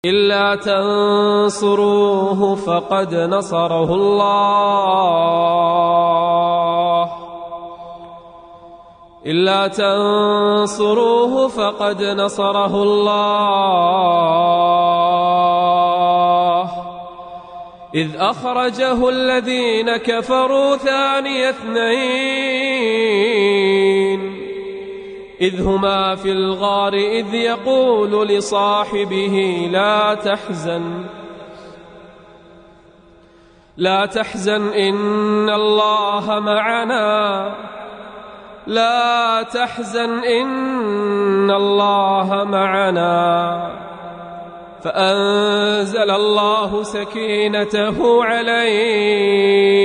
إلا تنصروه فقد نصره الله. إلا تنصروه فقد نصره الله. إذ أخرجه الذين كفروا ثاني اثنين. إذ هما في الغار إذ يقول لصاحبه لا تحزن لا تحزن إن الله معنا لا تحزن إن الله معنا. فأنزل الله سكينته عليه.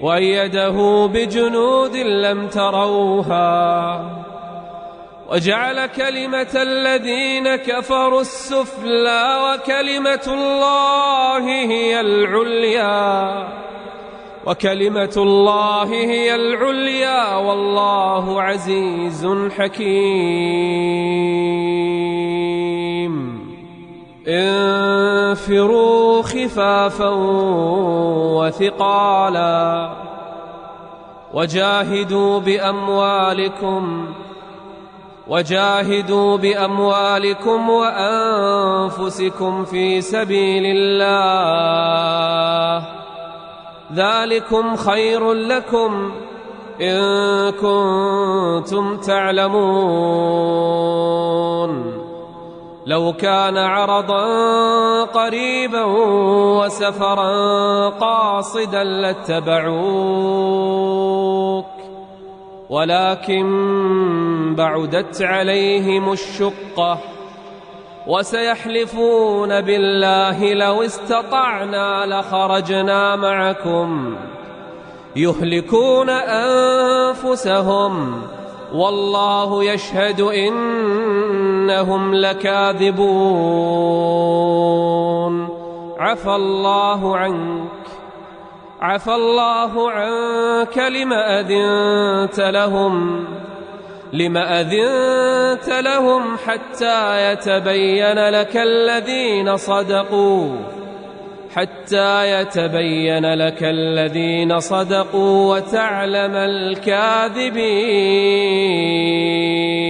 وأيده بجنود لم تروها وجعل كلمة الذين كفروا السفلى وكلمة الله هي العليا وكلمة الله هي العليا والله عزيز حكيم. انفروا خفافا وثقالا وجاهدوا بأموالكم وجاهدوا بأموالكم وأنفسكم في سبيل الله ذلكم خير لكم إن كنتم تعلمون لو كان عرضا قريبا وسفرا قاصدا لاتبعوك. ولكن بعدت عليهم الشقة وسيحلفون بالله لو استطعنا لخرجنا معكم. يهلكون أنفسهم والله يشهد إنهم لكاذبون. عفى الله عنك. عفى الله عنك لم أذنت لهم. لم أذنت لهم حتى يتبين لك الذين صدقوا. حتى يتبين لك الذين صدقوا وتعلم الكاذبين.